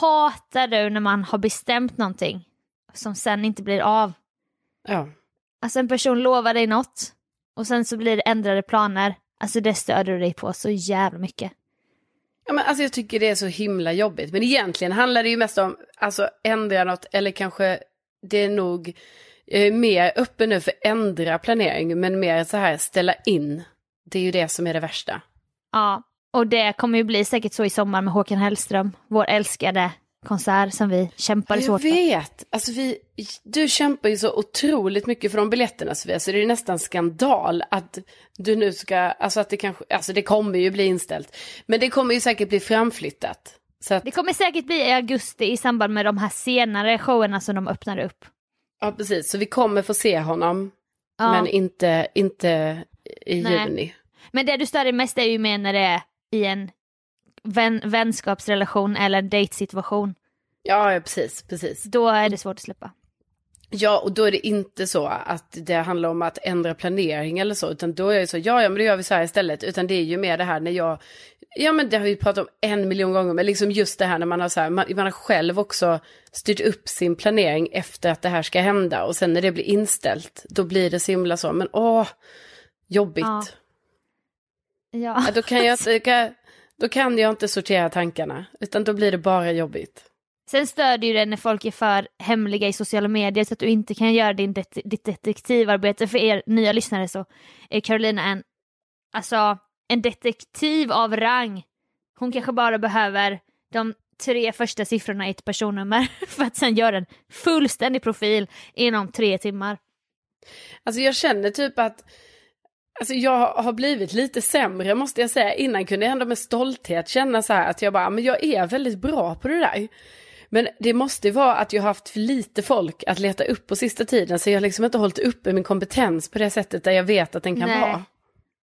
hatar du när man har bestämt någonting som sen inte blir av. Ja. Alltså en person lovar dig något och sen så blir det ändrade planer. Alltså det stör du dig på så jävla mycket. Ja, men alltså jag tycker det är så himla jobbigt. Men egentligen handlar det ju mest om, alltså ändra något eller kanske det är nog är mer öppen nu för ändra planering men mer så här ställa in. Det är ju det som är det värsta. Ja, och det kommer ju bli säkert så i sommar med Håkan Hellström, vår älskade konsert som vi kämpar svårt för. Jag vet, alltså vi, du kämpar ju så otroligt mycket för de biljetterna Sofia, så det är nästan skandal att du nu ska, alltså att det kanske, alltså det kommer ju bli inställt. Men det kommer ju säkert bli framflyttat. Att... Det kommer säkert bli i augusti i samband med de här senare showerna som de öppnar upp. Ja precis, så vi kommer få se honom, ja. men inte, inte i Nej. juni. Men det du stör dig mest är ju med när det är i en vän, vänskapsrelation eller dejtsituation. Ja, precis, precis. Då är det svårt att släppa. Ja, och då är det inte så att det handlar om att ändra planering eller så, utan då är det så, ja, ja, men då gör vi så här istället, utan det är ju mer det här när jag, ja, men det har vi pratat om en miljon gånger, men liksom just det här när man har så här, man, man har själv också styrt upp sin planering efter att det här ska hända, och sen när det blir inställt, då blir det så himla så, men åh, jobbigt. Ja. Ja. ja då kan jag då kan jag inte sortera tankarna, utan då blir det bara jobbigt. Sen stör det ju det när folk är för hemliga i sociala medier så att du inte kan göra din det ditt detektivarbete. För er nya lyssnare så är Carolina en, alltså, en detektiv av rang. Hon kanske bara behöver de tre första siffrorna i ett personnummer för att sen göra en fullständig profil inom tre timmar. Alltså jag känner typ att Alltså jag har blivit lite sämre måste jag säga. Innan kunde jag ändå med stolthet känna så här att jag bara, men jag är väldigt bra på det där. Men det måste vara att jag har haft för lite folk att leta upp på sista tiden. Så jag har liksom inte hållit uppe min kompetens på det sättet där jag vet att den kan Nej. vara.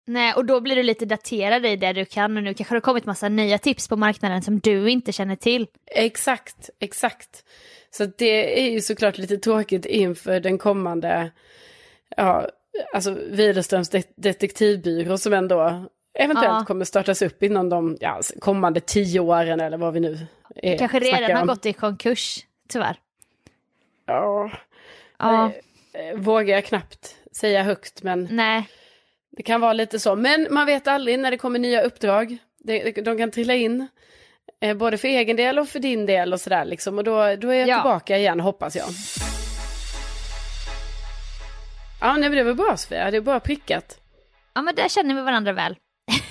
Nej, och då blir du lite daterad i det du kan och nu kanske det har kommit massa nya tips på marknaden som du inte känner till. Exakt, exakt. Så det är ju såklart lite tråkigt inför den kommande, ja, alltså Widerströms detektivbyrå som ändå eventuellt ja. kommer startas upp inom de ja, kommande tio åren eller vad vi nu är, Kanske redan har gått i konkurs, tyvärr. Ja, ja. Eh, vågar jag knappt säga högt men Nej. det kan vara lite så. Men man vet aldrig när det kommer nya uppdrag. De, de kan trilla in. Eh, både för egen del och för din del och sådär liksom. Och då, då är jag Ja. tillbaka igen hoppas jag. Ja, nej, men det var bra Sofia, det är bra prickat. Ja men där känner vi varandra väl.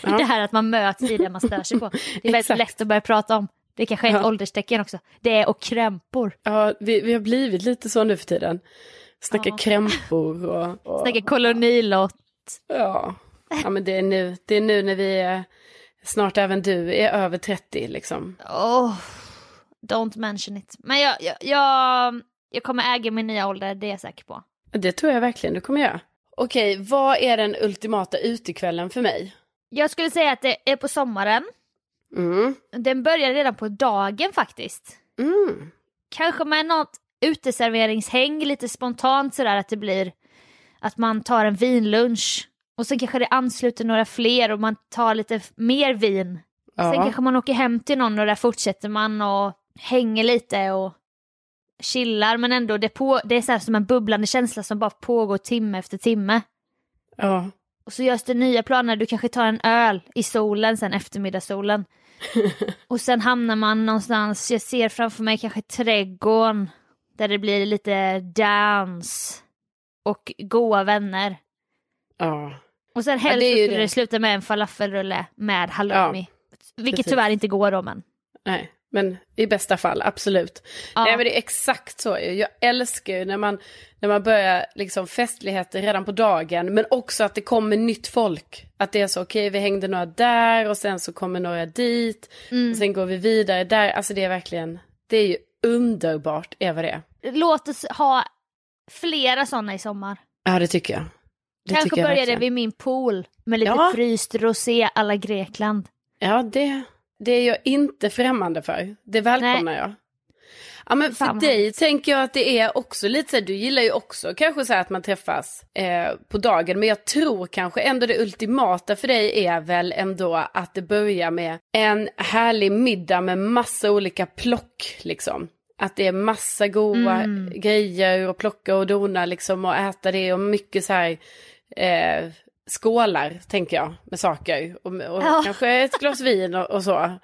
Ja. det här att man möts i det man stör sig på. Det är väldigt lätt att börja prata om. Det kanske är ett Ja. ålderstecken också. Det är och krämpor. Ja, vi, vi har blivit lite så nu för tiden. Snacka Ja. krämpor och... och Snacka kolonilott. ja. ja, men det är, nu, det är nu när vi är... Snart även du är över 30 liksom. Oh, don't mention it. Men jag, jag, jag, jag kommer äga min nya ålder, det är jag säker på. Det tror jag verkligen du kommer göra. Okej, vad är den ultimata utekvällen för mig? Jag skulle säga att det är på sommaren. Mm. Den börjar redan på dagen faktiskt. Mm. Kanske med något uteserveringshäng lite spontant sådär att det blir att man tar en vinlunch och sen kanske det ansluter några fler och man tar lite mer vin. Sen Ja. kanske man åker hem till någon och där fortsätter man och hänger lite och chillar men ändå det, på, det är så som en bubblande känsla som bara pågår timme efter timme. ja. Och så görs det nya planer, du kanske tar en öl i solen sen, eftermiddagssolen. och sen hamnar man någonstans, jag ser framför mig kanske trädgården, där det blir lite dans och goa vänner. Ja. Och sen Ja, helst det ju skulle det. det sluta med en falafelrulle med halloumi. Vilket precis. tyvärr inte går då men. Nej, men i bästa fall, absolut. Ja. Nej, men det är exakt så. Jag älskar ju när man, när man börjar liksom festligheter redan på dagen, men också att det kommer nytt folk. Att det är så, okej, vi hängde några där och sen så kommer några dit. Mm. Och sen går vi vidare där. Alltså det är verkligen, det är ju underbart, är vad det är. Låt oss ha flera sådana i sommar. Ja, det tycker jag. Det Kanske tycker jag börjar det vid min pool med lite Ja. fryst rosé alla Grekland. Ja, det, det är jag inte främmande för. Det välkomnar jag. Ja, men för vad dig tänker jag att det är också lite så här, du gillar ju också kanske så här att man träffas eh, på dagen, men jag tror kanske ändå det ultimata för dig är väl ändå att det börjar med en härlig middag med massa olika plock liksom. Att det är massa goda Mm. grejer och plocka och dona liksom och äta det och mycket så här eh, skålar tänker jag med saker och, och Ja. kanske ett glas vin och, och så.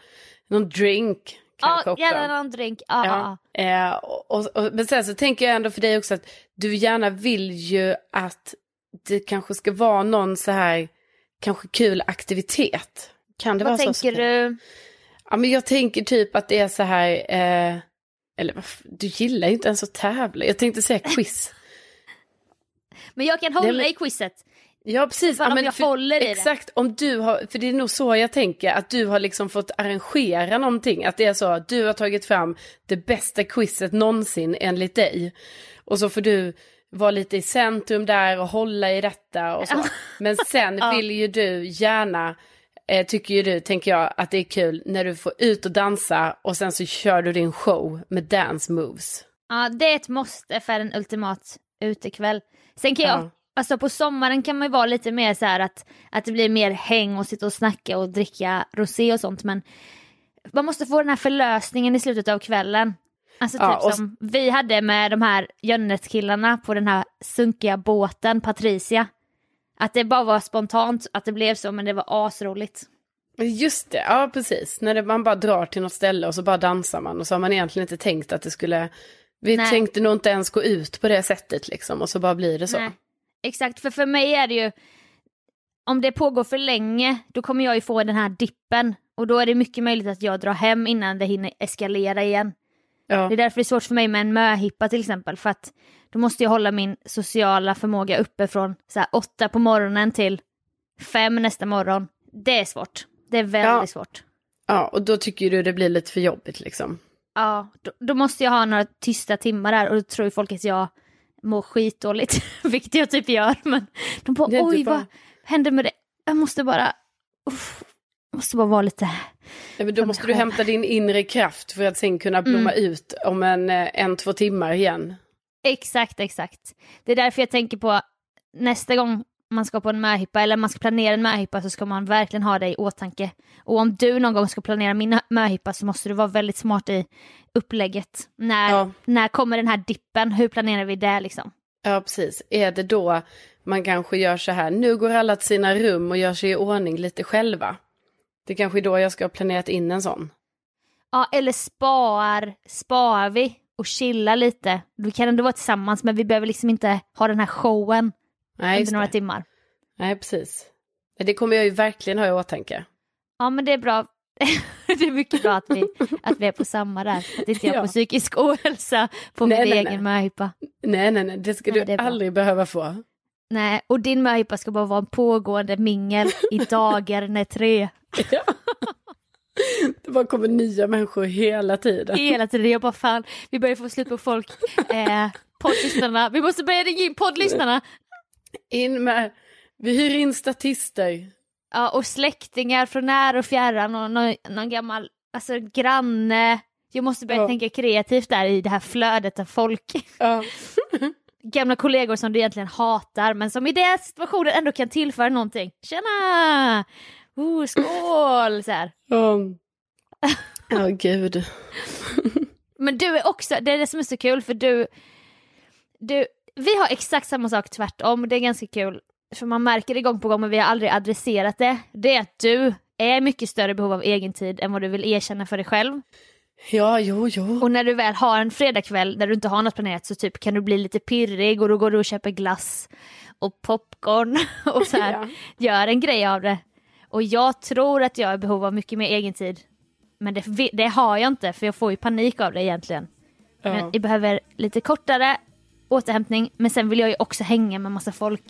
Någon drink kanske Ja, också. gärna någon drink. Ja, ja. Eh, och, och, men sen så tänker jag ändå för dig också att du gärna vill ju att det kanske ska vara någon så här, kanske kul aktivitet. Kan det Vad vara så? tänker Sofia? du? Ja, men jag tänker typ att det är så här, eh, eller vad du gillar ju inte ens att tävla. Jag tänkte säga quiz. Men jag kan hålla men- i quizet. Ja, precis. Ja, men jag för- håller i det. Exakt, om du har, för det är nog så jag tänker, att du har liksom fått arrangera någonting. Att det är så att du har tagit fram det bästa quizet någonsin enligt dig. Och så får du vara lite i centrum där och hålla i detta och så. Men sen Ja. vill ju du gärna, eh, tycker ju du, tänker jag, att det är kul när du får ut och dansa och sen så kör du din show med dance moves. Ja, det är ett måste för en ultimat utekväll. Sen kan jag, Ja. Alltså på sommaren kan man ju vara lite mer så här att, att det blir mer häng och sitta och snacka och dricka rosé och sånt men man måste få den här förlösningen i slutet av kvällen. Alltså typ Ja, och- som vi hade med de här Jönnet-killarna på den här sunkiga båten Patricia. Att det bara var spontant, att det blev så men det var asroligt. Just det, ja precis. När det, man bara drar till något ställe och så bara dansar man och så har man egentligen inte tänkt att det skulle... Vi Nej. tänkte nog inte ens gå ut på det sättet liksom och så bara blir det så. Nej, exakt, för för mig är det ju, om det pågår för länge, då kommer jag ju få den här dippen. Och då är det mycket möjligt att jag drar hem innan det hinner eskalera igen. Ja. Det är därför det är svårt för mig med en möhippa till exempel, för att då måste jag hålla min sociala förmåga uppe från så här, åtta på morgonen till fem nästa morgon. Det är svårt. Det är väldigt Ja. svårt. ja, och då tycker du det blir lite för jobbigt liksom. Ja, då, då måste jag ha några tysta timmar där och då tror folk att jag mår skitdåligt, vilket jag typ gör. Men de bara, oj typ bara- vad hände med det? Jag måste bara, uff, måste bara vara lite... Ja, men då måste du hämta din inre kraft för att sen kunna blomma Mm. ut om en, eh, en, två timmar igen. Exakt, exakt. Det är därför jag tänker på nästa gång man ska på en möhippa eller man ska planera en möhippa så ska man verkligen ha det i åtanke. Och om du någon gång ska planera min möhippa så måste du vara väldigt smart i upplägget. När, Ja. när kommer den här dippen? Hur planerar vi det liksom? Ja, precis. Är det då man kanske gör så här, nu går alla till sina rum och gör sig i ordning lite själva. Det är kanske är då jag ska ha planerat in en sån. Ja, eller spar, spar vi och chilla lite. Vi kan ändå vara tillsammans men vi behöver liksom inte ha den här showen Nej, under några timmar. Nej, precis. Det kommer jag ju verkligen ha i åtanke. Ja, men det är bra. det är mycket bra att vi, att vi är på samma där. Att inte jag ja. får psykisk ohälsa på nej, min nej, egen möhippa. Nej, nej, nej, det ska nej, du aldrig behöva få. Nej, och din möhippa ska bara vara en pågående mingel i dagar när tre. Ja. Det bara kommer nya människor hela tiden. Hela tiden. Jag bara fan, vi börjar få slut på folk. Eh, poddlyssnarna, vi måste börja ringa in poddlyssnarna. In med, vi hyr in statister. Ja, och släktingar från nära och fjärran och någon, någon gammal alltså, granne. Jag måste börja ja. tänka kreativt där i det här flödet av folk. Ja. Gamla kollegor som du egentligen hatar men som i den situationen ändå kan tillföra någonting. Tjena! Oh, skål! Så här. Ja, oh, gud. men du är också, det är det som är så kul för du, du, vi har exakt samma sak tvärtom, det är ganska kul för man märker det gång på gång men vi har aldrig adresserat det, det är att du är mycket större behov av egen tid än vad du vill erkänna för dig själv. Ja, jo, jo. Och när du väl har en fredagkväll där du inte har något planerat så typ kan du bli lite pirrig och då går du och köper glass och popcorn och så här, ja. gör en grej av det. Och jag tror att jag är i behov av mycket mer egen tid. Men det, det har jag inte för jag får ju panik av det egentligen. Ja. Men jag behöver lite kortare återhämtning men sen vill jag ju också hänga med massa folk.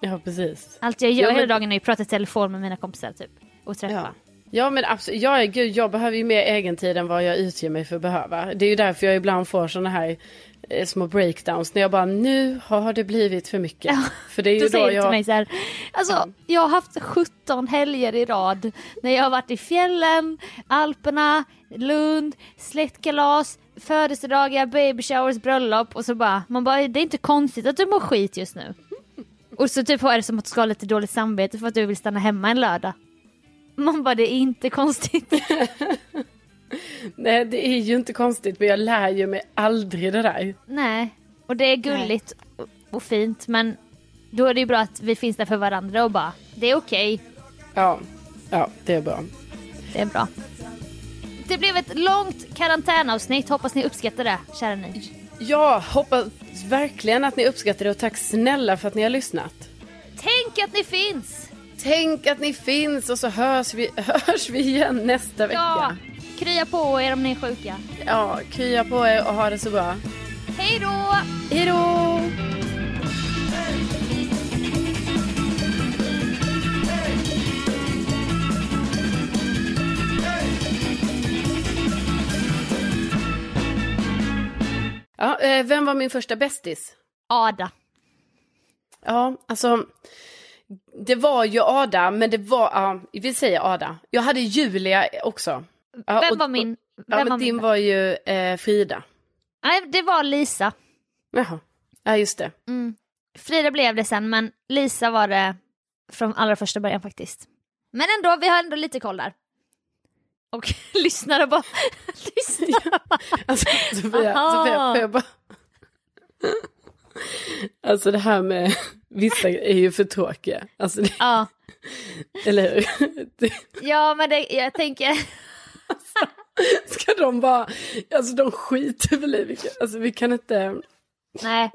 Ja, precis. Allt jag gör ja, men... hela dagen är att prata i telefon med mina kompisar typ. Och träffa. Ja. Ja men absolut, jag, är, gud, jag behöver ju mer egentid än vad jag utger mig för att behöva. Det är ju därför jag ibland får sådana här eh, små breakdowns när jag bara nu har det blivit för mycket. Ja, för det är ju du då säger jag... till mig så här, alltså ja. jag har haft 17 helger i rad när jag har varit i fjällen, Alperna, Lund, släktkalas, födelsedagar, baby showers, bröllop och så bara, man bara det är inte konstigt att du mår skit just nu. Och så typ är det som att du ska ha lite dåligt samvete för att du vill stanna hemma en lördag. Man bara, det är inte konstigt. Nej, det är ju inte konstigt, men jag lär ju mig aldrig det där. Nej, och det är gulligt Nej. och fint, men då är det ju bra att vi finns där för varandra och bara, det är okej. Okay. Ja, ja, det är bra. Det är bra. Det blev ett långt karantänavsnitt, hoppas ni uppskattar det, kära ni. Ja, hoppas verkligen att ni uppskattar det och tack snälla för att ni har lyssnat. Tänk att ni finns! Tänk att ni finns och så hörs vi, hörs vi igen nästa vecka. Ja, krya på er om ni är sjuka. Ja, krya på er och ha det så bra. Hej då! Hej då! Ja, eh, vem var min första bästis? Ada. Ja, alltså det var ju Ada, men det var, ja, vi säger Ada. Jag hade Julia också. Ja, vem var min? Vem ja, men var din var ju eh, Frida. Nej, det var Lisa. Jaha, ja just det. Mm. Frida blev det sen, men Lisa var det från allra första början faktiskt. Men ändå, vi har ändå lite koll där. Och lyssnar och bara... lyssnar. Ja, alltså Sofia, Sofia, får jag bara... Alltså det här med vissa är ju för tråkiga. Alltså det... Ja. Eller hur? Ja men det, jag tänker... Alltså, ska de bara, alltså de skiter väl i vilka, alltså vi kan inte... Nej,